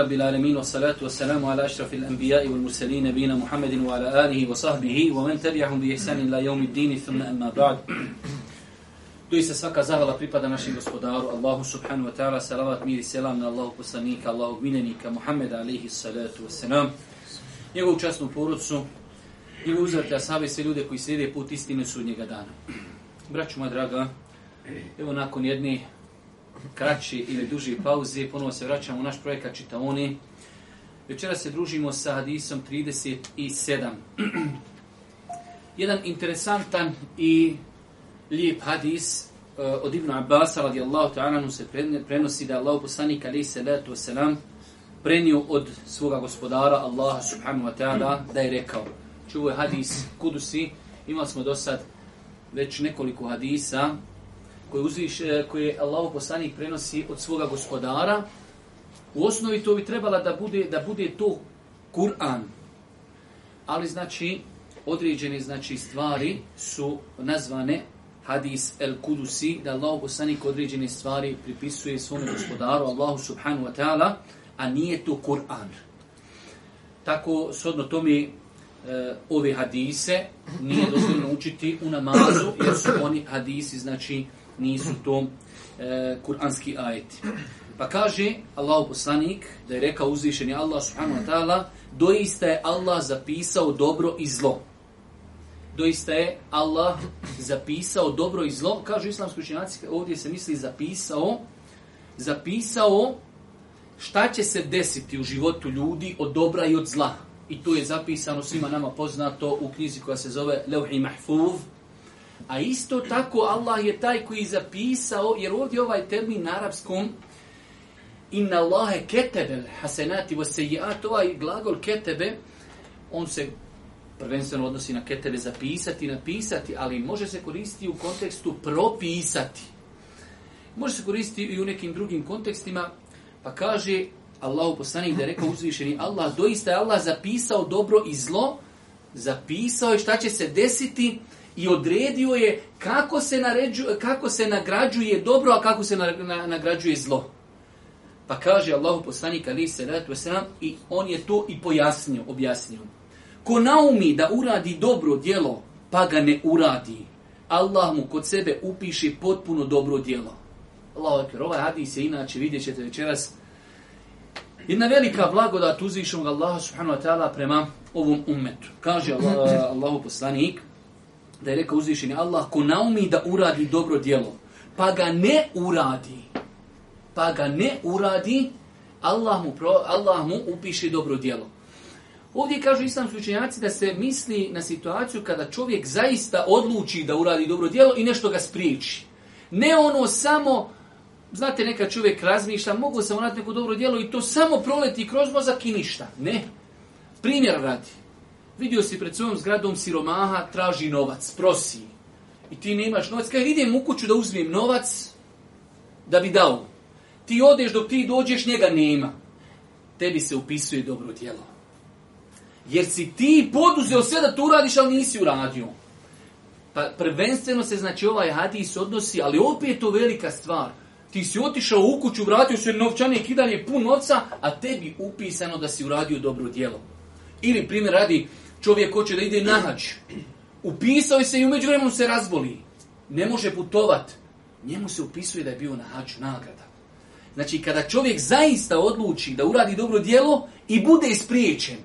rabbil alemin, wa salatu wa salamu ala ašrafil anbija'i wal mursalin, nabina Muhammedin wa ala alihi wa sahbihi, wa men terijahum bi ihsanin la dini, emma ba'd. Tu se svaka zahvala pripada našim gospodaru, Allahu subhanu wa ta'ala, salavat, mir i selam na Allahu poslanika, Allahu minenika, Muhammeda alihi salatu wa salam, njegovu časnu porodcu, njegovu uzvrte asabe sve ljude koji slijede put istine sudnjega dana. Braću moja draga, evo nakon jedne kraći ili duži pauze, ponovo se vraćamo u naš projekat Čitaoni. Večera se družimo sa hadisom 37. Jedan interesantan i lijep hadis eh, od Ibn Abbas radijallahu ta'ala se prenosi da Allah poslanik alaih salatu wasalam prenio od svoga gospodara Allaha subhanahu wa ta'ala da je rekao Čuvo je hadis kudusi imali smo do sad već nekoliko hadisa koji uzviš, e, Allah poslanik prenosi od svoga gospodara, u osnovi to bi trebala da bude, da bude to Kur'an. Ali znači, određene znači stvari su nazvane hadis el kudusi, da Allah poslanik određene stvari pripisuje svome gospodaru, Allahu subhanu wa ta'ala, a nije to Kur'an. Tako, to tome, e, ove hadise nije dovoljno učiti u namazu, jer su oni hadisi, znači, nisu to e, kuranski ajeti. Pa kaže Allahu poslanik da je rekao uzvišeni Allah subhanahu wa ta'ala doista je Allah zapisao dobro i zlo. Doista je Allah zapisao dobro i zlo. Kažu islamski učinjaci ovdje se misli zapisao, zapisao šta će se desiti u životu ljudi od dobra i od zla. I to je zapisano svima nama poznato u knjizi koja se zove Levhi Mahfuz, a isto tako Allah je taj koji zapisao, jer ovdje ovaj termin na arapskom Inna Allahe ketebe hasenati sejiat, ovaj glagol ketebe, on se prvenstveno odnosi na ketebe zapisati, napisati, ali može se koristiti u kontekstu propisati. Može se koristiti i u nekim drugim kontekstima, pa kaže Allahu poslanik da je rekao uzvišeni Allah, doista je Allah zapisao dobro i zlo, zapisao je šta će se desiti, i odredio je kako se, naređu, kako se nagrađuje dobro, a kako se nagrađuje zlo. Pa kaže Allahu poslanik ali se ratu i on je to i pojasnio, objasnio. Ko naumi da uradi dobro djelo, pa ga ne uradi, Allah mu kod sebe upiše potpuno dobro djelo. Allahu ekber, ovaj hadis je inače, vidjet ćete večeras, jedna velika blagodat uzvišnog Allaha subhanahu wa ta'ala prema ovom ummetu. Kaže Allah, Allahu poslanik, da je rekao uzvišeni Allah, ko naumi da uradi dobro djelo, pa ga ne uradi, pa ga ne uradi, Allah mu, pro, upiše dobro djelo. Ovdje kažu islamski učenjaci da se misli na situaciju kada čovjek zaista odluči da uradi dobro djelo i nešto ga spriječi. Ne ono samo, znate, neka čovjek razmišlja, mogu sam uraditi neko dobro djelo i to samo proleti kroz mozak i ništa. Ne. Primjer radi vidio si pred svojom zgradom siromaha, traži novac, prosi. I ti nemaš novac, kaj idem u kuću da uzmem novac, da bi dao. Ti odeš dok ti dođeš, njega nema. Tebi se upisuje dobro djelo. Jer si ti poduzeo sve da to uradiš, ali nisi uradio. Pa prvenstveno se znači ovaj hadis odnosi, ali opet je to velika stvar. Ti si otišao u kuću, vratio se novčanik i kidanje, pun novca, a tebi upisano da si uradio dobro djelo. Ili primjer radi, čovjek hoće da ide na hađ. Upisao se i umeđu vremenu se razboli. Ne može putovat. Njemu se upisuje da je bio na hađu nagrada. Znači, kada čovjek zaista odluči da uradi dobro djelo i bude ispriječen,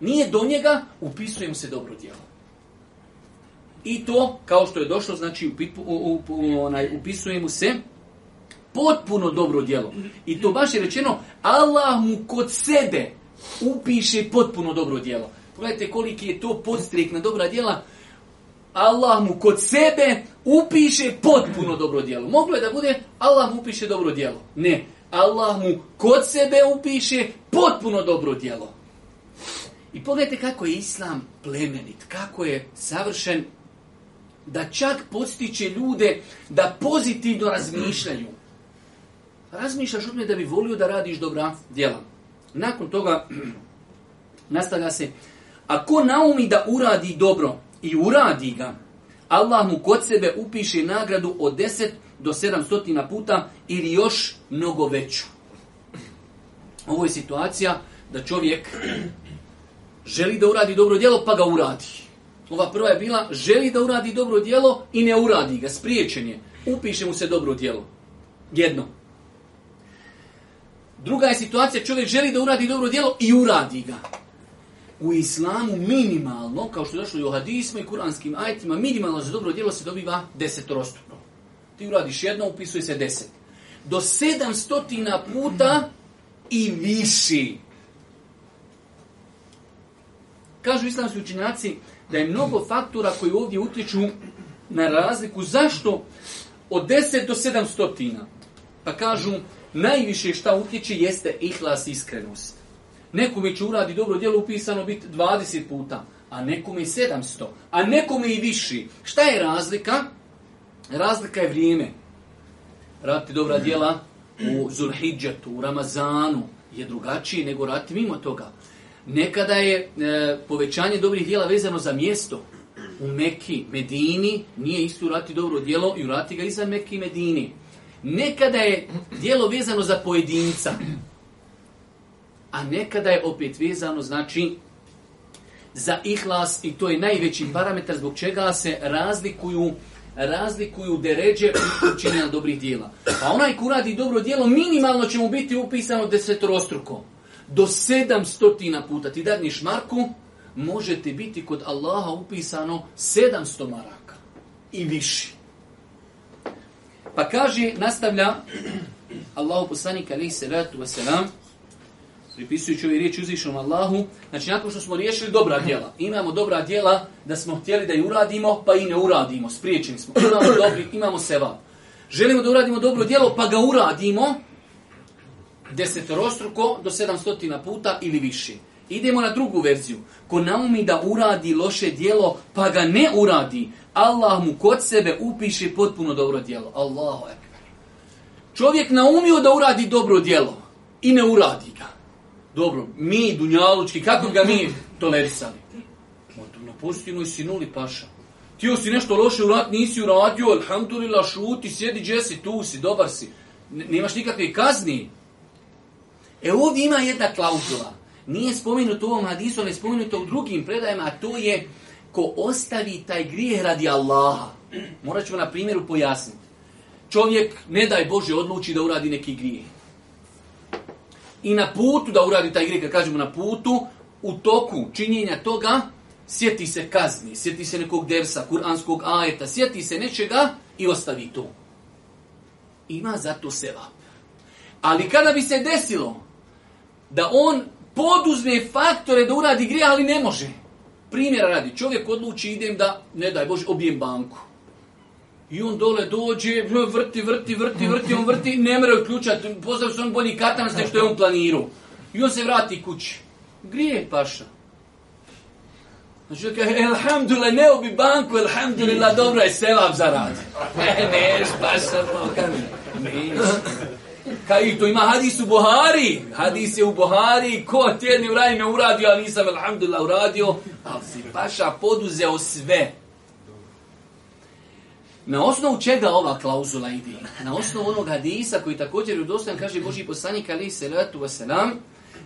nije do njega, upisuje mu se dobro djelo. I to, kao što je došlo, znači upisuje mu se potpuno dobro djelo. I to baš je rečeno, Allah mu kod sebe upiše potpuno dobro djelo. Pogledajte koliki je to podstrijek na dobra djela. Allah mu kod sebe upiše potpuno dobro djelo. Moglo je da bude Allah mu upiše dobro djelo. Ne, Allah mu kod sebe upiše potpuno dobro djelo. I pogledajte kako je Islam plemenit, kako je savršen, da čak postiče ljude da pozitivno razmišljaju. Razmišljaš me da bi volio da radiš dobra djela. Nakon toga nastavlja se ako naumi da uradi dobro i uradi ga, Allah mu kod sebe upiše nagradu od 10 do 700 puta ili još mnogo veću. Ovo je situacija da čovjek želi da uradi dobro djelo pa ga uradi. Ova prva je bila želi da uradi dobro djelo i ne uradi ga, spriječen je. Upiše mu se dobro djelo. Jedno. Druga je situacija, čovjek želi da uradi dobro djelo i uradi ga u islamu minimalno, kao što je došlo i u hadisma i kuranskim ajtima, minimalno za dobro djelo se dobiva desetorostupno. Ti uradiš jedno, upisuje se deset. Do sedamstotina puta i viši. Kažu islamski učinjaci da je mnogo faktora koji ovdje utječu na razliku. Zašto? Od deset do 700. Pa kažu, najviše šta utječe jeste ihlas iskrenost. Nekome će uradi dobro djelo upisano biti 20 puta, a nekome i 700, a nekome i više. Šta je razlika? Razlika je vrijeme. Raditi dobra djela u Zulhidžetu, u Ramazanu je drugačiji nego raditi mimo toga. Nekada je e, povećanje dobrih djela vezano za mjesto. U Meki, Medini nije isto urati dobro djelo i urati ga iza Meki i Medini. Nekada je djelo vezano za pojedinca. A nekada je opet vezano, znači, za ihlas i to je najveći parametar zbog čega se razlikuju razlikuju deređe učinjenja dobrih dijela. Pa onaj ko radi dobro djelo, minimalno će mu biti upisano desetorostruko. Do sedamstotina puta ti dadniš marku, možete biti kod Allaha upisano sedamsto maraka i više. Pa kaže, nastavlja Allahu poslanik alaihi salatu wasalam, pripisujući ove riječi uzvišenom Allahu, znači nakon što smo riješili dobra djela, imamo dobra djela da smo htjeli da ju uradimo, pa i ne uradimo, spriječeni smo, imamo dobri, imamo seba. Želimo da uradimo dobro djelo, pa ga uradimo desetorostruko do sedamstotina puta ili više. Idemo na drugu verziju. Ko naumi da uradi loše djelo, pa ga ne uradi, Allah mu kod sebe upiše potpuno dobro djelo. Allahu ekber. Čovjek naumio da uradi dobro djelo i ne uradi ga. Dobro, mi dunjalučki, kako ga mi tolerisali? Motorno pustinu i sinuli paša. Ti si nešto loše urat, nisi uradio, alhamdulillah, šuti, sjedi, džesi, tu si, dobar si. Nemaš nikakve kazni. E ovdje ima jedna klauzula. Nije spomenuto u ovom hadisu, ali je spomenuto u drugim predajama, a to je ko ostavi taj grijeh radi Allaha. Morat ćemo na primjeru pojasniti. Čovjek, ne daj Bože, odluči da uradi neki grijeh i na putu da uradi taj grijeh, kažemo na putu, u toku činjenja toga, sjeti se kazni, sjeti se nekog dersa, kuranskog ajeta, sjeti se nečega i ostavi to. Ima zato seba. Ali kada bi se desilo da on poduzme faktore da uradi grijeh, ali ne može. Primjera radi, čovjek odluči idem da, ne daj Bože, obijem banku. I on dole dođe, vrti, vrti, vrti, vrti, on vrti, ne mre uključati, Pozdrav se on bolji katan što je on planirao. I on se vrati kući. Grije paša. Znači, kaže, elhamdule, ne obi banku, elhamdulillah, dobra je selam zaradi. Ne, ne, paša, Kaj to ima hadis u Buhari. Hadis je u Buhari. Ko tjedni uradi me uradio, ali nisam, alhamdulillah, uradio. Ali si paša poduzeo sve. Na osnovu čega ova klauzula ide? Na osnovu onog hadisa koji također u dostan kaže Boži poslanik ali salatu wasalam,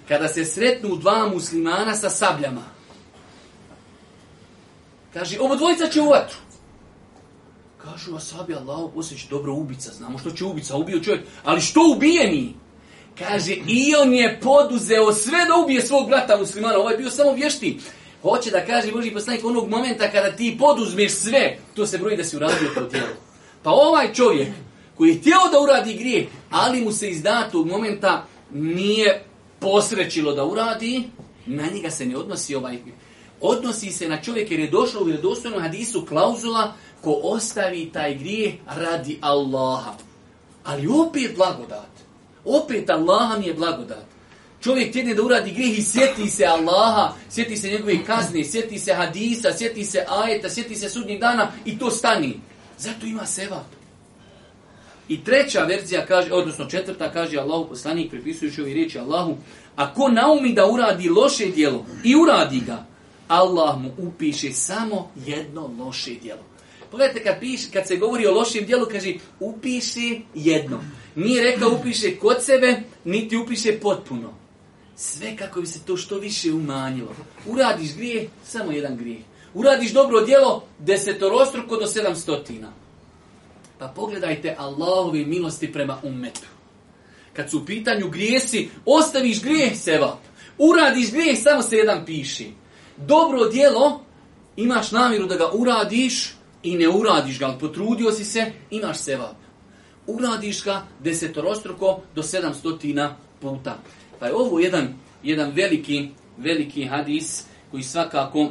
kada se sretnu dva muslimana sa sabljama. Kaže, ovo dvojica će u Kažu sablja, sabi Allah, dobro ubica, znamo što će ubica, ubio čovjek, ali što ubijeni? Kaže, i on je poduzeo sve da ubije svog brata muslimana, ovaj je bio samo vješti. Hoće da kaže Boži poslanik onog momenta kada ti poduzmeš sve, to se broji da si uradio to tijelo. Pa ovaj čovjek koji je htio da uradi grijeh, ali mu se iz datog momenta nije posrećilo da uradi, na njega se ne odnosi ovaj Odnosi se na čovjek jer je došao u vjerodostojnom hadisu klauzula ko ostavi taj grijeh radi Allaha. Ali opet blagodat. Opet Allaha mi je blagodat. Čovjek tjedne da uradi grijeh i sjeti se Allaha, sjeti se njegove kazne, sjeti se hadisa, sjeti se ajeta, sjeti se sudnjih dana i to stani. Zato ima seba. I treća verzija kaže, odnosno četvrta kaže Allahu poslanik pripisujući ovi riječi Allahu, Ako naumi da uradi loše djelo i uradi ga, Allah mu upiše samo jedno loše djelo. Pogledajte kad, piš, kad se govori o lošem djelu, kaže upiše jedno. Nije rekao upiše kod sebe, niti upiše potpuno. Sve kako bi se to što više umanjilo. Uradiš grije, samo jedan grijeh. Uradiš dobro djelo, desetorostruko do sedamstotina. Pa pogledajte Allahove milosti prema ummetu. Kad su u pitanju grijesi, ostaviš grijeh seva. Uradiš grijeh, samo se jedan piši. Dobro djelo, imaš namjeru da ga uradiš i ne uradiš ga, ali potrudio si se, imaš sevap. Uradiš ga desetorostruko do sedamstotina puta. Pa je ovo jedan, jedan veliki, veliki hadis koji svakako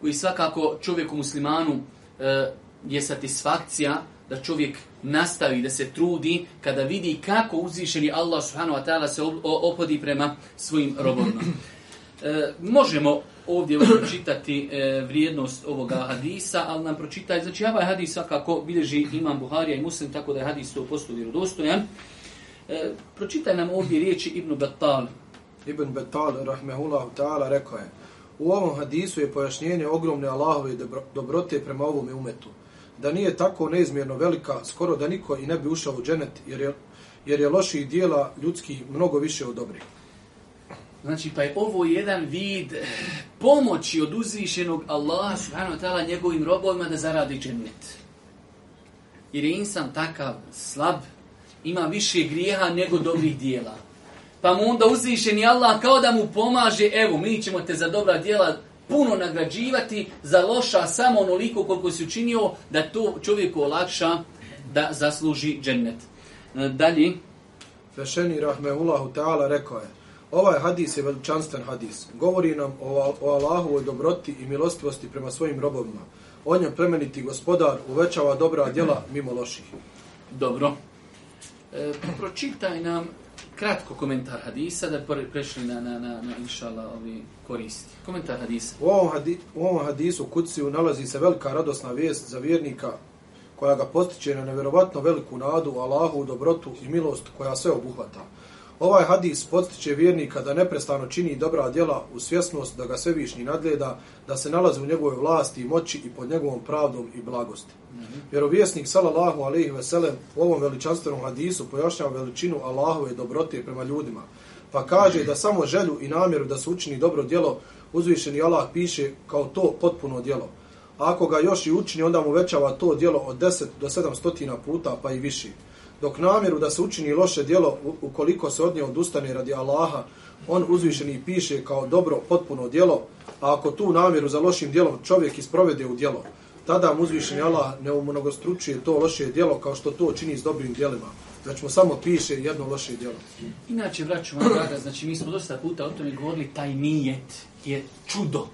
koji svakako čovjeku muslimanu e, je satisfakcija da čovjek nastavi, da se trudi kada vidi kako uzvišeni Allah subhanahu wa ta'ala se opodi prema svojim robovima. E, možemo ovdje pročitati e, vrijednost ovoga hadisa, ali nam pročitaj, znači ovaj hadis svakako bilježi imam Buharija i Muslim, tako da je hadis 100% vjerodostojan. E, pročitaj nam ovdje riječi Ibn Battal. Ibn Battal, rahmehullah ta'ala, rekao je U ovom hadisu je pojašnjenje ogromne Allahove dobrote prema ovome umetu. Da nije tako neizmjerno velika, skoro da niko i ne bi ušao u dženet, jer je, jer je loših dijela ljudskih mnogo više od dobrih. Znači, pa je ovo jedan vid pomoći od uzvišenog Allaha subhanahu njegovim robovima da zaradi dženet. Jer je insan takav slab, ima više grijeha nego dobrih dijela. Pa mu onda ni Allah kao da mu pomaže, evo mi ćemo te za dobra dijela puno nagrađivati, za loša samo onoliko koliko si učinio, da to čovjeku olakša da zasluži džennet. E, dalje. Fešeni rahmeullahu ta'ala rekao je, ovaj hadis je veličanstven hadis. Govori nam o, o Allahovoj dobroti i milostivosti prema svojim robovima. On je plemeniti gospodar, uvećava dobra djela mimo loših. Dobro. E, pročitaj nam kratko komentar hadisa da prešli na, na, na, na ovi koristi. Komentar hadisa. U ovom, u ovom hadisu kuciju nalazi se velika radosna vijest za vjernika koja ga postiče na nevjerovatno veliku nadu, Allahu, dobrotu i milost koja sve obuhvata. Ovaj hadis potiče vjernika da neprestano čini dobra djela u svjesnost da ga svevišnji nadgleda, da se nalazi u njegovoj vlasti i moći i pod njegovom pravdom i blagosti. Mhm. Vjerovjesnik sallallahu alejhi ve sellem u ovom veličanstvenom hadisu pojašnjava veličinu Allahove dobrote prema ljudima, pa kaže da samo želju i namjeru da se učini dobro djelo uzvišeni Allah piše kao to potpuno djelo. A ako ga još i učini, onda mu većava to djelo od 10 do 700 puta pa i više dok namjeru da se učini loše djelo ukoliko se od nje odustane radi Allaha, on uzvišeni piše kao dobro potpuno djelo, a ako tu namjeru za lošim djelom čovjek isprovede u djelo, tada mu uzvišeni Allah ne umnogostručuje to loše djelo kao što to čini s dobrim djelima znači mu samo piše jedno loše djelo. Inače, vraću vam rada, znači mi smo dosta puta o tome govorili, taj nijet je čudo.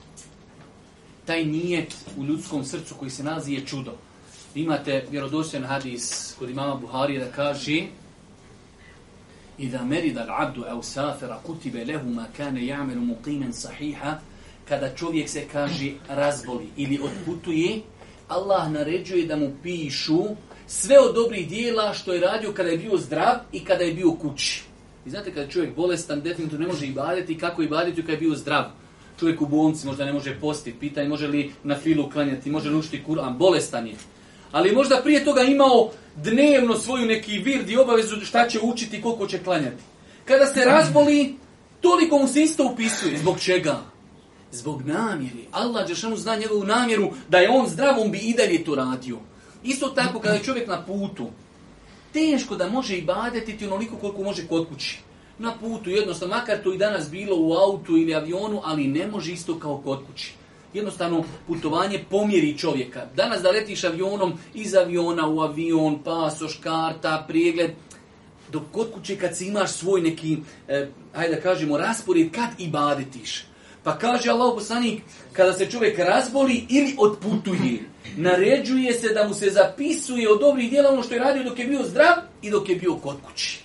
Taj nijet u ljudskom srcu koji se nalazi je čudo. Imate vjerodostojan hadis kod imama Buhari da kaže i da merida l'abdu au safira kutibe lehu ma kane ja'melu muqimen sahiha kada čovjek se kaže razboli ili odputuje Allah naređuje da mu pišu sve od dobrih dijela što je radio kada je bio zdrav i kada je bio kući. I znate kada je čovjek bolestan, definitivno ne može ibaditi, kako ibaditi kada je bio zdrav. Čovjek u bolnici možda ne može postiti, pitanje može li na filu klanjati, može li učiti Kur'an, bolestan je ali možda prije toga imao dnevno svoju neki vird i obavezu šta će učiti, koliko će klanjati. Kada se razboli, toliko mu se isto upisuje. Zbog čega? Zbog namjeri. Allah Đeršanu zna njegovu namjeru da je on zdravom bi i dalje to radio. Isto tako kada je čovjek na putu, teško da može i badetiti onoliko koliko može kod kući. Na putu jednostavno, makar to i danas bilo u autu ili avionu, ali ne može isto kao kod kući jednostavno putovanje pomjeri čovjeka. Danas da letiš avionom, iz aviona u avion, pasoš, karta, pregled, dok kod kuće kad si imaš svoj neki, eh, da kažemo, raspored, kad i baditiš. Pa kaže Allah poslanik, kada se čovjek razboli ili otputuje, naređuje se da mu se zapisuje od dobrih djela ono što je radio dok je bio zdrav i dok je bio kod kući.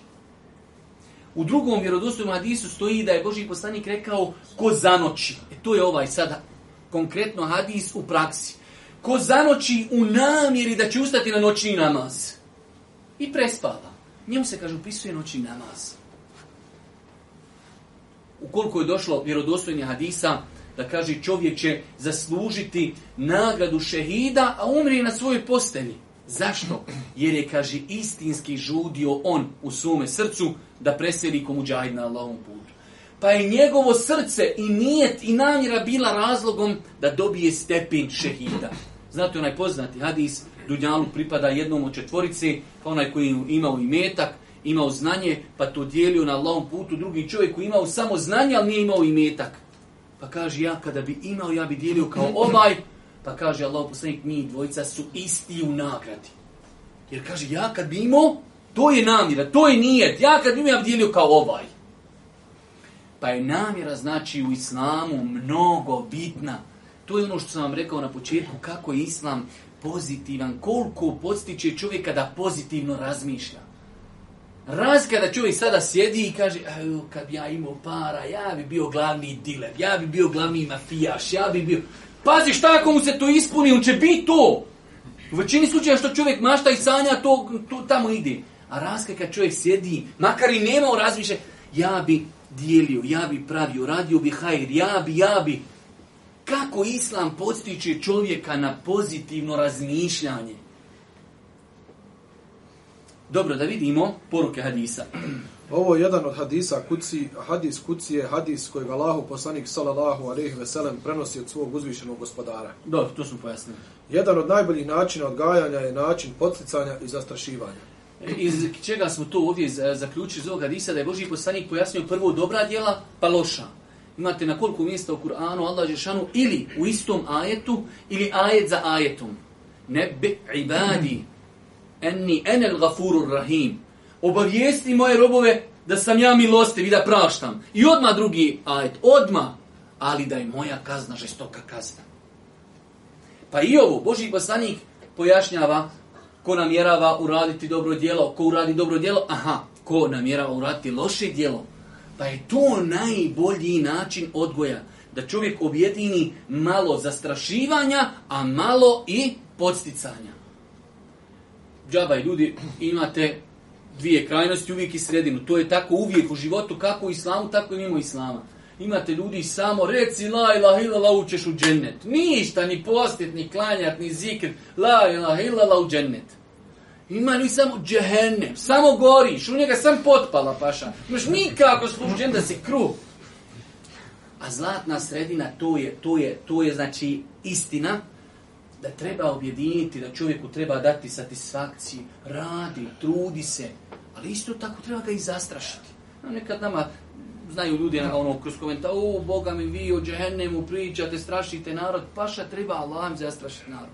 U drugom vjerodostojnom hadisu stoji da je Boži poslanik rekao ko zanoći. E to je ovaj sada konkretno hadis u praksi. Ko zanoći u namjeri da će ustati na noćni namaz i prespava, njemu se, kaže, upisuje noćni namaz. Ukoliko je došlo vjerodostojnih hadisa, da kaže čovjek će zaslužiti nagradu šehida, a umri na svojoj postelji. Zašto? Jer je, kaže, istinski žudio on u svome srcu da preseli komuđahid na Allahom putu pa je njegovo srce i nijet i namjera bila razlogom da dobije stepin šehida. Znate onaj poznati hadis, Dunjalu pripada jednom od četvorice, pa onaj koji je imao metak, imao znanje, pa to dijelio na Allahom putu, drugi čovjek koji imao samo znanje, ali nije imao metak. Pa kaže, ja kada bi imao, ja bi dijelio kao ovaj, pa kaže Allah poslanik, mi dvojica su isti u nagradi. Jer kaže, ja kad bi imao, to je namjera, to je nijet, ja kad bi imao, ja bi dijelio kao ovaj. Pa je namjera znači u islamu mnogo bitna. To je ono što sam vam rekao na početku, kako je islam pozitivan, koliko postiče čovjeka da pozitivno razmišlja. Raz kada čovjek sada sjedi i kaže, kad bi ja imao para, ja bi bio glavni diler, ja bi bio glavni mafijaš, ja bi bio... Pazi šta ako mu se to ispuni, on će biti to. U većini slučaja što čovjek mašta i sanja, to, to tamo ide. A raz kada čovjek sjedi, makar i nema razmišlja, ja bi dijelio, ja pravio, radio bi hajr, ja Kako Islam postiče čovjeka na pozitivno razmišljanje? Dobro, da vidimo poruke hadisa. Ovo je jedan od hadisa kuci, hadis kuci je hadis kojeg Allahu poslanik sallallahu alejhi ve sellem prenosi od svog uzvišenog gospodara. Dobro, to su pojasnili. Jedan od najboljih načina odgajanja je način poticanja i zastrašivanja iz čega smo to ovdje zaključili iz ovoga hadisa, da je Boži poslanik pojasnio prvo dobra djela, pa loša. Imate na koliko mjesta u Kur'anu Allah Žešanu ili u istom ajetu ili ajet za ajetom. bi ibadi enni enel gafurur rahim. Obavijesti moje robove da sam ja milostiv i da praštam. I odma drugi ajet, odma. Ali da je moja kazna žestoka kazna. Pa i ovo, Boži poslanik pojašnjava Ko namjerava uraditi dobro djelo? Ko uradi dobro djelo? Aha, ko namjerava uraditi loše djelo? Pa je to najbolji način odgoja. Da čovjek objedini malo zastrašivanja, a malo i podsticanja. Džaba i ljudi, imate dvije krajnosti uvijek i sredinu. To je tako uvijek u životu, kako u islamu, tako i mimo islama. Imate ljudi samo reci la ilaha illallah učeš u džennet. Ništa, ni postit, ni klanjat, ni zikr. La ilaha illallah u džennet. Ima ni samo džehenne. Samo goriš. U njega sam potpala paša. Možeš nikako služen da se kru. A zlatna sredina, to je, to je, to je znači istina da treba objediniti, da čovjeku treba dati satisfakciju, radi, trudi se, ali isto tako treba ga i zastrašiti. Nekad nama znaju ljudi ono, kroz komentar, o, Boga mi vi o džehennemu pričate, strašite narod, paša treba Allahom zastrašiti narod.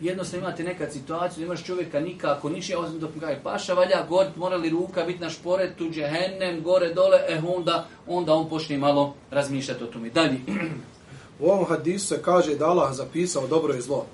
Jednostavno imate nekad situaciju, imaš čovjeka nikako, ništa osim dok paša, valja mora morali ruka biti na šporetu, džehennem, gore, dole, e onda, onda on počne malo razmišljati o tome. Dalje. U ovom hadisu se kaže da Allah zapisao dobro i zlo.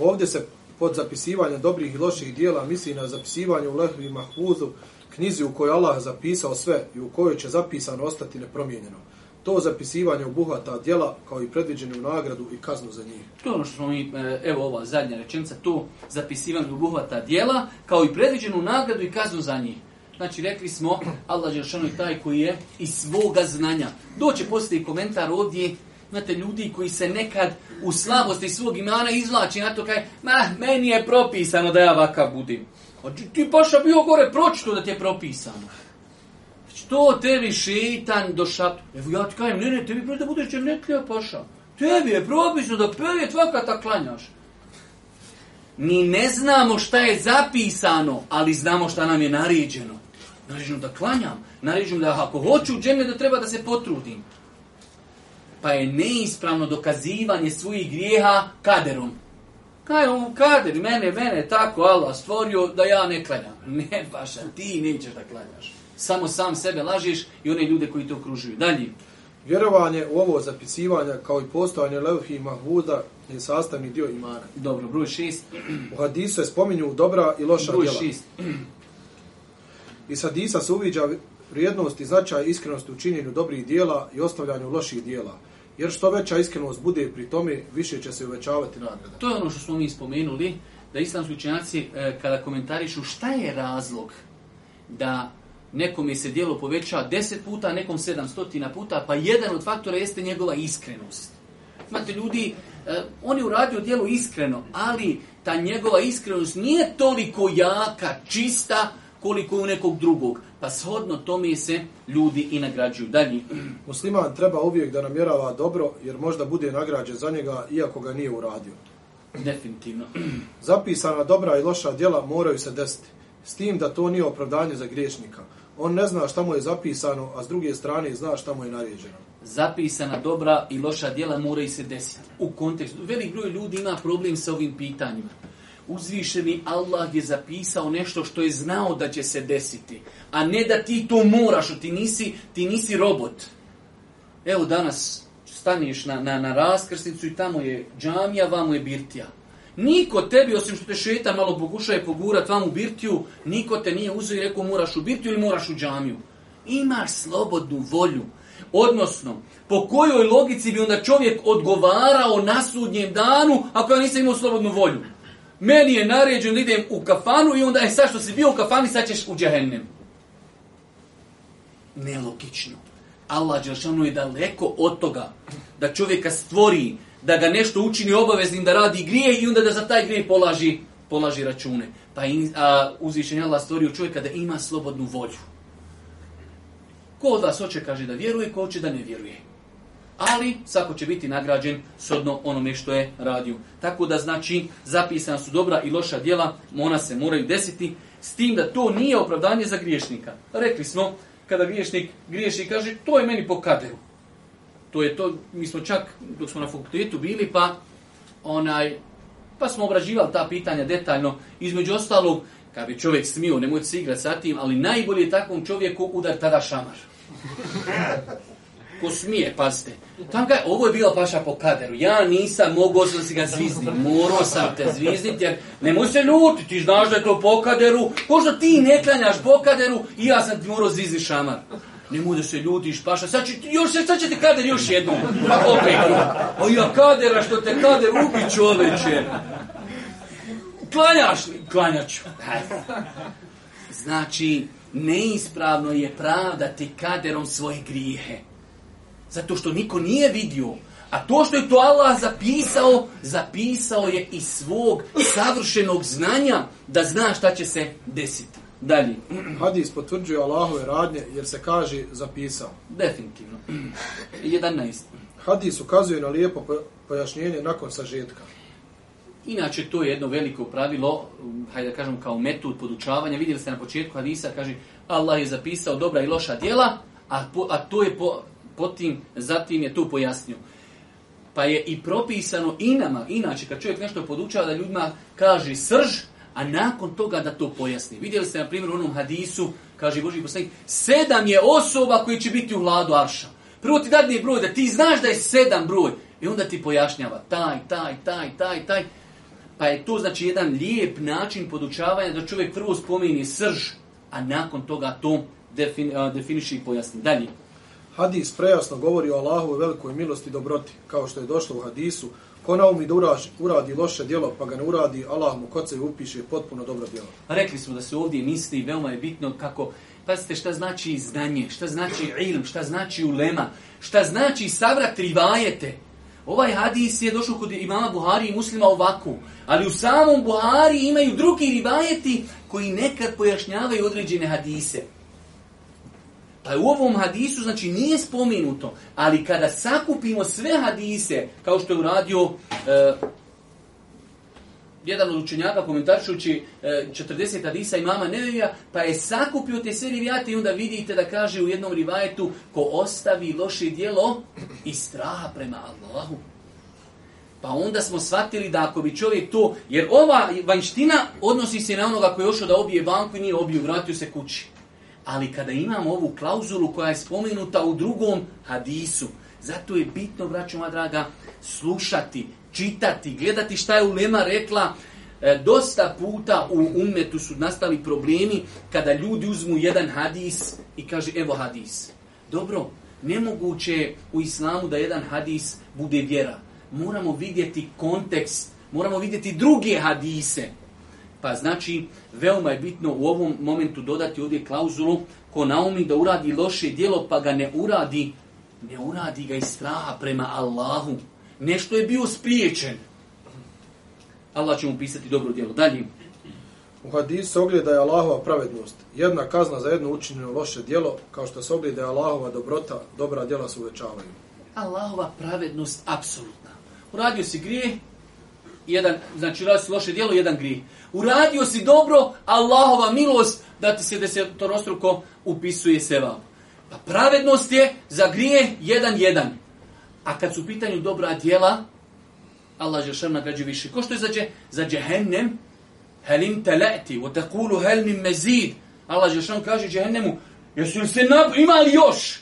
Ovdje se pod zapisivanjem dobrih i loših dijela misli na zapisivanje u lehvi mahfuzu knjizi u kojoj Allah zapisao sve i u kojoj će zapisano ostati nepromijenjeno. To zapisivanje obuhvata djela kao i predviđenu nagradu i kaznu za njih. To je ono što smo mi, e, evo ova zadnja rečenica, to zapisivanje obuhvata djela kao i predviđenu nagradu i kaznu za njih. Znači rekli smo, Allah Đelšanu je taj koji je iz svoga znanja. Doće poslije komentar ovdje, znate, ljudi koji se nekad u slabosti svog imana izvlači na to kaj, meni je propisano da ja vaka budim. Pa ti paša bio gore pročito da ti je propisano. Što znači, to tebi šeitan do Evo ja ti kajem, ne ne, tebi prije da budeš džernetlija paša. Tebi je propisno da prvi vakata klanjaš. Mi ne znamo šta je zapisano, ali znamo šta nam je naređeno. Naređeno da klanjam, naređeno da ako hoću džene da treba da se potrudim. Pa je neispravno dokazivanje svojih grijeha kaderom. Kaj on kader, mene, mene tako Allah stvorio da ja ne klanjam. Ne, baš, ti nećeš da klanjaš. Samo sam sebe lažiš i one ljude koji te okružuju. Dalje. Vjerovanje u ovo zapisivanje kao i postojanje levhi i mahvuda je sastavni dio imana. Dobro, broj šest. U hadisu je spominju dobra i loša djela. Broj šest. Iz hadisa se uviđa vrijednost i značaj iskrenosti u činjenju dobrih djela i ostavljanju loših djela jer što veća iskrenost bude pri tome, više će se uvećavati nagrada. To je ono što smo mi spomenuli, da islamski učenjaci e, kada komentarišu šta je razlog da nekom se djelo poveća deset puta, nekom stotina puta, pa jedan od faktora jeste njegova iskrenost. Imate ljudi, oni e, on uradio djelo iskreno, ali ta njegova iskrenost nije toliko jaka, čista, koliko u nekog drugog. Pa shodno tome se ljudi i nagrađuju dalje. Musliman treba uvijek da namjerava dobro, jer možda bude nagrađen za njega, iako ga nije uradio. Definitivno. Zapisana dobra i loša djela moraju se desiti. S tim da to nije opravdanje za griješnika. On ne zna šta mu je zapisano, a s druge strane zna šta mu je naređeno. Zapisana dobra i loša djela moraju se desiti. U kontekstu. Velik broj ljudi ima problem sa ovim pitanjima uzvišeni Allah je zapisao nešto što je znao da će se desiti. A ne da ti to moraš, ti nisi, ti nisi robot. Evo danas staniš na, na, na raskrsnicu i tamo je džamija, vamo je birtija. Niko tebi, osim što te šeta malo pokušaje pogurat vam u birtiju, niko te nije uzeo i rekao moraš u birtiju ili moraš u džamiju. Imaš slobodnu volju. Odnosno, po kojoj logici bi onda čovjek odgovarao na sudnjem danu ako ja nisam imao slobodnu volju? Meni je naređen da idem u kafanu i onda, e sad što si bio u kafani, sad ćeš u džahennem Nelogično. Allah Đelšanu je daleko od toga da čovjeka stvori, da ga nešto učini obaveznim da radi grije i onda da za taj grije polaži, polaži račune. Pa uzvišenje Allah stvorio čovjeka da ima slobodnu volju. Ko od vas hoće kaže da vjeruje, ko hoće da ne vjeruje ali svako će biti nagrađen sodno onome što je radio. Tako da znači zapisana su dobra i loša djela, ona se moraju desiti, s tim da to nije opravdanje za griješnika. Rekli smo, kada griješnik griješi i kaže, to je meni po kaderu. To je to, mi smo čak, dok smo na fakultetu bili, pa onaj, pa smo obrađivali ta pitanja detaljno. Između ostalog, kad bi čovjek smio, nemojte se igrati sa tim, ali najbolje je takvom čovjeku udar tada šamar. ko smije, pazite. Tam ga, ovo je bila paša po kaderu. Ja nisam mogao da si ga zvizdim. Morao sam te zvizditi jer ne može se ljuti. Ti znaš da je to po kaderu. Možda ti ne klanjaš po kaderu i ja sam ti morao zvizdi šamar. Ne da se ljutiš, paša, sad će, još, sad će kader još jednom, pa opet. O ja kadera, što te kader ubi čoveče. Klanjaš li? Klanjaću. Znači, neispravno je pravdati kaderom svoje grijehe. Zato što niko nije vidio. A to što je to Allah zapisao, zapisao je iz svog savršenog znanja da zna šta će se desiti. Dalje. Hadis potvrđuje Allahove radnje jer se kaže zapisao. Definitivno. 11. Hadis ukazuje na lijepo pojašnjenje nakon sažetka. Inače, to je jedno veliko pravilo, um, hajde da kažem kao metod podučavanja. Vidjeli ste na početku hadisa, kaže Allah je zapisao dobra i loša djela, a, a to je po, potim, zatim je to pojasnio. Pa je i propisano i nama, inače kad čovjek nešto podučava da ljudima kaže srž, a nakon toga da to pojasni. Vidjeli ste na primjer u onom hadisu, kaže Boži poslanik, sedam je osoba koji će biti u Vladu arša. Prvo ti dadne broj, da ti znaš da je sedam broj. I onda ti pojašnjava taj, taj, taj, taj, taj. Pa je to znači jedan lijep način podučavanja da čovjek prvo spomeni srž, a nakon toga to defini, definiši i pojasni. Dalje. Hadis prejasno govori o Allahu velikoj milosti i dobroti, kao što je došlo u hadisu, ko umi da uradi loše djelo, pa ga ne uradi, Allah mu kod se upiše potpuno dobro djelo. Rekli smo da se ovdje misli, veoma je bitno kako, pazite šta znači znanje, šta znači ilm, šta znači ulema, šta znači savrat rivajete. Ovaj hadis je došao kod imama Buhari i muslima ovako, ali u samom Buhari imaju drugi rivajeti koji nekad pojašnjavaju određene hadise. Pa u ovom hadisu, znači, nije spomenuto, ali kada sakupimo sve hadise, kao što je uradio e, jedan od učenjaka komentaršući e, 40 hadisa imama Nevevija, pa je sakupio te sve rivijate i onda vidite da kaže u jednom rivajetu ko ostavi loše dijelo i straha prema Allahu. Pa onda smo shvatili da ako bi čovjek to, jer ova vanština odnosi se na onoga koji je ošao da obije banku i nije obiju, vratio se kući ali kada imamo ovu klauzulu koja je spomenuta u drugom hadisu, zato je bitno, braću moja draga, slušati, čitati, gledati šta je Ulema rekla. E, dosta puta u umetu su nastali problemi kada ljudi uzmu jedan hadis i kaže evo hadis. Dobro, nemoguće je u islamu da jedan hadis bude vjera. Moramo vidjeti kontekst, moramo vidjeti druge hadise. Pa znači, veoma je bitno u ovom momentu dodati ovdje klauzulu ko naumi da uradi loše djelo pa ga ne uradi, ne uradi ga iz straha prema Allahu. Nešto je bio spriječen. Allah će mu pisati dobro djelo. Dalje. U hadisu se ogleda je Allahova pravednost. Jedna kazna za jedno učinjeno loše dijelo, kao što se ogleda je Allahova dobrota, dobra djela se uvećavaju. Allahova pravednost apsolutna. Uradio si grije, jedan, znači uradio loše djelo, jedan grih. Uradio si dobro, Allahova milost da ti se desetorostruko upisuje seba. Pa pravednost je za grije jedan jedan. A kad su u pitanju dobra djela, Allah Žešan nagrađuje više. Ko što je za, dje, za djehennem? Helim teleti, o takulu mezid. Allah Žešan kaže djehennemu, jesu li se nab... ima li još?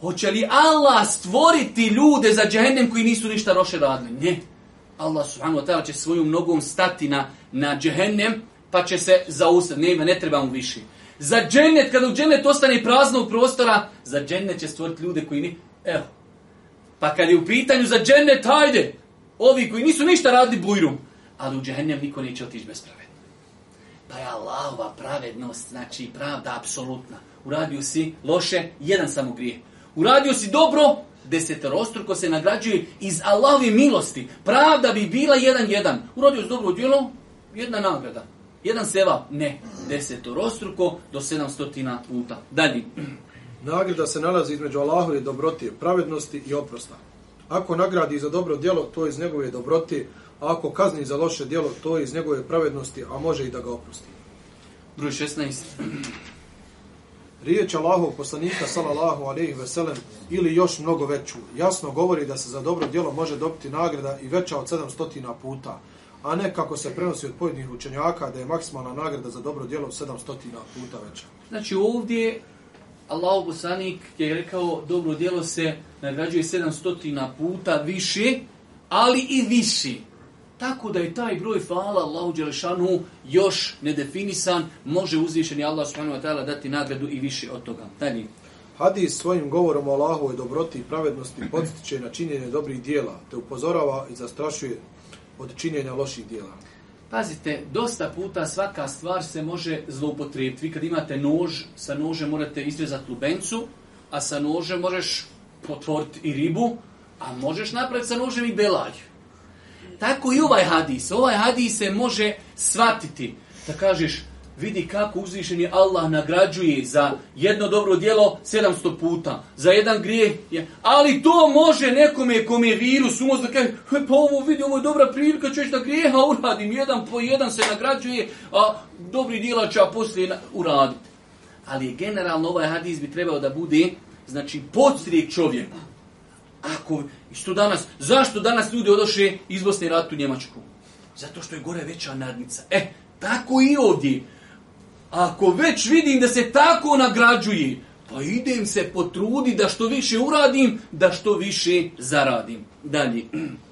Hoće li Allah stvoriti ljude za djehennem koji nisu ništa roše radili? Ne. Allah subhanahu wa ta'ala će svojom nogom stati na, na džehennem, pa će se zaustaviti. Ne, ne treba mu više. Za džennet, kada u džennet ostane u prostora, za džennet će stvoriti ljude koji ni... Evo. Pa kad je u pitanju za džennet, hajde! Ovi koji nisu ništa radili bujrum. Ali u džehennem niko neće otići bez Pa je Allahova pravednost, znači pravda apsolutna. Uradio si loše, jedan samo grije. Uradio si dobro, desetorostruko se nagrađuje iz Allahove milosti. Pravda bi bila jedan jedan. Urodio s dobro djelo, jedna nagrada. Jedan seva, ne. Desetorostruko do sedamstotina puta. Dalje. Nagrada se nalazi između Allahove dobroti, pravednosti i oprosta. Ako nagradi za dobro djelo, to je iz njegove dobrote, a ako kazni za loše djelo, to je iz njegove pravednosti, a može i da ga oprosti. Broj 16. Riječ Allahov poslanika sallallahu alejhi ve sellem ili još mnogo veću jasno govori da se za dobro djelo može dobiti nagrada i veća od 700 puta, a ne kako se prenosi od pojedinih učenjaka da je maksimalna nagrada za dobro djelo 700 puta veća. Znači ovdje Allahov poslanik je rekao dobro djelo se nagrađuje 700 puta više, ali i viši. Tako da je taj broj fala Allahu Đelešanu još nedefinisan, može uzvišeni Allah subhanahu dati nagradu i više od toga. Dalje. Hadis svojim govorom o Allahovoj dobroti i pravednosti podstiče na činjenje dobrih dijela, te upozorava i zastrašuje od činjenja loših dijela. Pazite, dosta puta svaka stvar se može zloupotrijebiti. Vi kad imate nož, sa nožem morate izrezati lubencu, a sa nožem možeš potvoriti i ribu, a možeš napraviti sa nožem i belaj. Tako i ovaj hadis. Ovaj hadis se može shvatiti. Da kažeš, vidi kako uzvišeni Allah nagrađuje za jedno dobro djelo 700 puta, za jedan grijeh. Ali to može nekome kome je virus umoz da kaže, pa ovo vidi, ovo je dobra prilika, ćeš da grijeha uradim, jedan po jedan se nagrađuje, a dobri djela će poslije uraditi. Ali generalno ovaj hadis bi trebao da bude znači podstrijek čovjeka. Ako, što danas, zašto danas ljudi odoše iz Bosne rat u Njemačku? Zato što je gore veća nadnica. E, tako i ovdje. Ako već vidim da se tako nagrađuje, pa idem se potrudi da što više uradim, da što više zaradim. Dalje.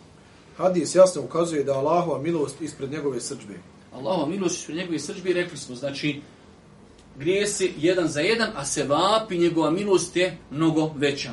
Hadis jasno ukazuje da Allahova milost ispred njegove srđbe. Allahova milost ispred njegove srđbe, rekli smo, znači, grije se jedan za jedan, a se vapi njegova milost je mnogo veća.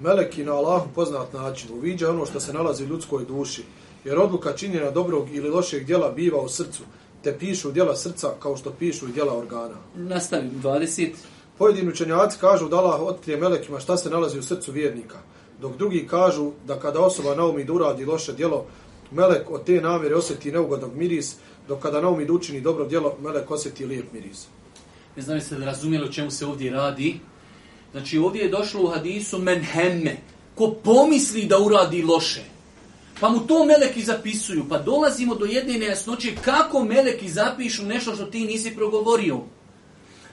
Meleki na Allahu poznat način uviđa ono što se nalazi u ljudskoj duši, jer odluka činjena dobrog ili lošeg djela biva u srcu, te pišu djela srca kao što pišu djela organa. Nastavim, 20. Pojedini učenjaci kažu da Allah otkrije melekima šta se nalazi u srcu vjernika, dok drugi kažu da kada osoba naumi da uradi loše djelo, melek od te namjere osjeti neugodan miris, dok kada naumi da učini dobro djelo, melek osjeti lijep miris. Ne znam se da razumijeli o čemu se ovdje radi, Znači ovdje je došlo u hadisu menheme. ko pomisli da uradi loše. Pa mu to meleki zapisuju, pa dolazimo do jedne nejasnoće kako meleki zapišu nešto što ti nisi progovorio.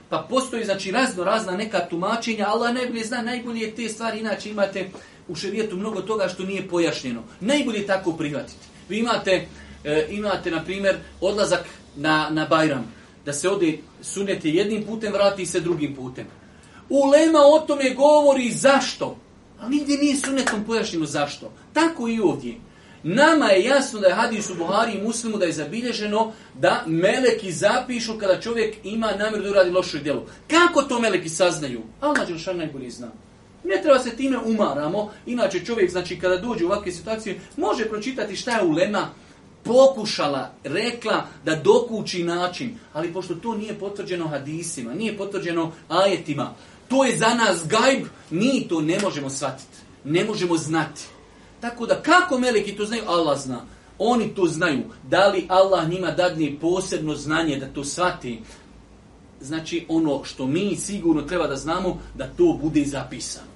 Pa postoji znači razno razna neka tumačenja, Allah najbolje zna, najbolje te stvari, inače imate u šerijetu mnogo toga što nije pojašnjeno. Najbolje tako prihvatiti. Vi imate, e, imate na primjer, odlazak na, na Bajram, da se ode sunete jednim putem, vrati se drugim putem. Ulema o tome govori zašto. Ali nigdje nije nekom pojašnjeno zašto. Tako i ovdje. Nama je jasno da je hadis u Buhari i muslimu da je zabilježeno da meleki zapišu kada čovjek ima namjeru da uradi loše djelo. Kako to meleki saznaju? Allah što najbolje zna. Ne treba se time umaramo, inače čovjek znači kada dođe u ovakve situacije može pročitati šta je ulema pokušala, rekla da dokući način, ali pošto to nije potvrđeno hadisima, nije potvrđeno ajetima, to je za nas gajb, mi to ne možemo shvatiti. Ne možemo znati. Tako da kako meleki to znaju? Allah zna. Oni to znaju. Da li Allah njima dadne posebno znanje da to shvati? Znači ono što mi sigurno treba da znamo, da to bude zapisano.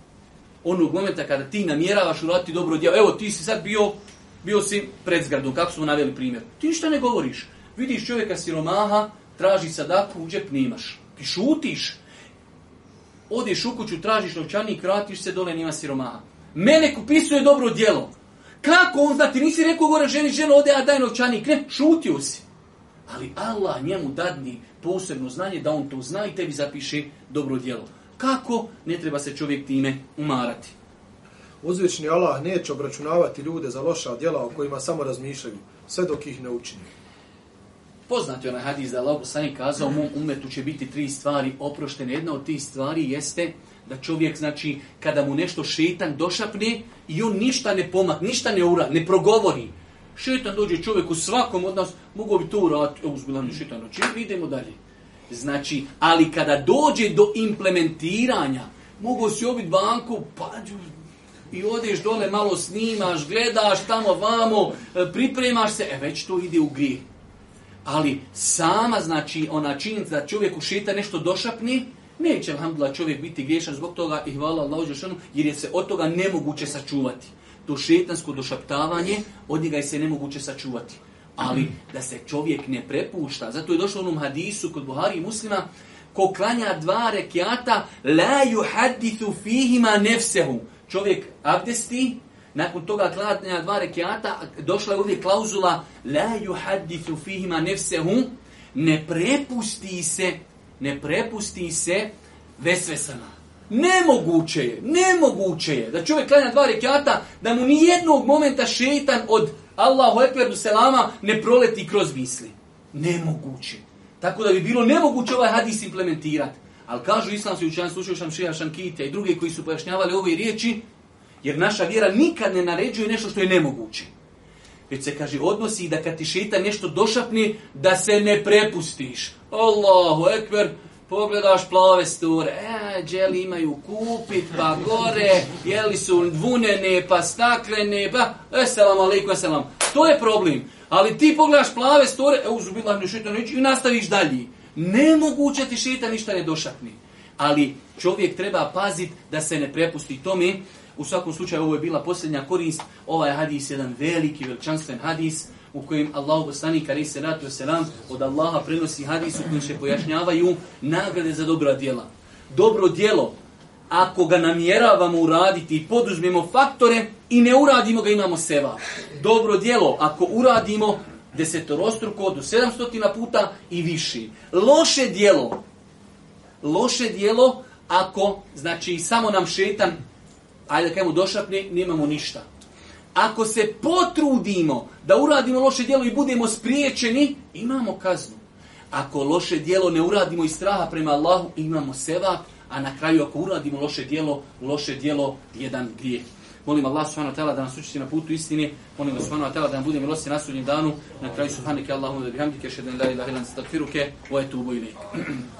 Onog momenta kada ti namjeravaš uraditi dobro djelo. Evo ti si sad bio, bio si pred zgradom, kako smo naveli primjer. Ti ništa ne govoriš. Vidiš čovjeka siromaha, traži sadaku, u džep nemaš. Ti šutiš odeš u kuću, tražiš novčanik, kratiš se, dole nima siromaha. Mene kupisuje dobro djelo. Kako on zna? Ti nisi rekao gore ženi, ženo, ode, a daj novčanik. Ne, šutio si. Ali Allah njemu dadni posebno znanje da on to zna i tebi zapiše dobro djelo. Kako? Ne treba se čovjek time umarati. Uzvični Allah neće obračunavati ljude za loša djela o kojima samo razmišljaju, sve dok ih ne učini. Poznati je onaj hadis da Allah poslanik kazao, mom umetu će biti tri stvari oproštene. Jedna od tih stvari jeste da čovjek, znači, kada mu nešto šetan došapne i on ništa ne pomak, ništa ne ura, ne progovori. Šetan dođe čovjek u svakom od nas, mogu bi to uraditi, uzbilan šetan, znači, idemo dalje. Znači, ali kada dođe do implementiranja, mogu si obit banku, pa, i odeš dole, malo snimaš, gledaš tamo, vamo, e, pripremaš se, e, već to ide u grijeh. Ali sama, znači, ona činjenica da čovjek u šita nešto došapni, neće, alhamdulillah, čovjek biti griješan zbog toga i hvala Allahu jer je se od toga nemoguće sačuvati. To šetansko došaptavanje, od njega je se nemoguće sačuvati. Ali da se čovjek ne prepušta, zato je došlo u onom hadisu kod Buhari i muslima, ko klanja dva rekiata, la yuhaddithu fihima nefsehu. Čovjek abdesti, nakon toga klatnja dva rekiata, došla je uvijek klauzula La yuhadithu fihima nefsehu, ne prepusti se, ne prepusti se vesvesama. Nemoguće je, nemoguće je da čovjek klanja dva rekiata, da mu ni jednog momenta šeitan od Allahu ekber selama ne proleti kroz misli. Nemoguće. Tako da bi bilo nemoguće ovaj hadis implementirati. Ali kažu islamski učenjaci, slušao sam Šija Šankitija i druge koji su pojašnjavali ove riječi, jer naša vjera nikad ne naređuje nešto što je nemoguće. Već se kaže odnosi da kad ti šita nešto došapni, da se ne prepustiš. Allahu ekber, pogledaš plave sture, e, dželi imaju kupit, pa gore, jeli su dvunene, pa staklene, pa, eselam alaikum, eselam. To je problem. Ali ti pogledaš plave sture, e, uzubila ne šita i nastaviš dalje. Nemoguće ti šita ništa ne došapni. Ali čovjek treba pazit da se ne prepusti tome, u svakom slučaju ovo je bila posljednja korist. Ovaj hadis je jedan veliki, veličanstven hadis u kojem Allah poslani se ratu selam od Allaha prenosi hadis u kojem se pojašnjavaju nagrade za dobra djela. Dobro djelo, ako ga namjeravamo uraditi i poduzmemo faktore i ne uradimo ga, imamo seva. Dobro djelo, ako uradimo desetorostruko do sedamstotina puta i više. Loše djelo, loše djelo ako, znači, samo nam šetan ajde da kajemo nemamo ništa. Ako se potrudimo da uradimo loše djelo i budemo spriječeni, imamo kaznu. Ako loše djelo ne uradimo iz straha prema Allahu, imamo sevap, a na kraju ako uradimo loše djelo, loše djelo jedan grijeh. Molim Allah subhanahu wa ta'ala da nas učiti na putu istine. Molim Allah subhanahu wa ta'ala da nam bude milosti na sudnjem danu. Na kraju subhanike Allahumma da bihamdike, šedan la ilaha ilan stakfiruke, wa etubu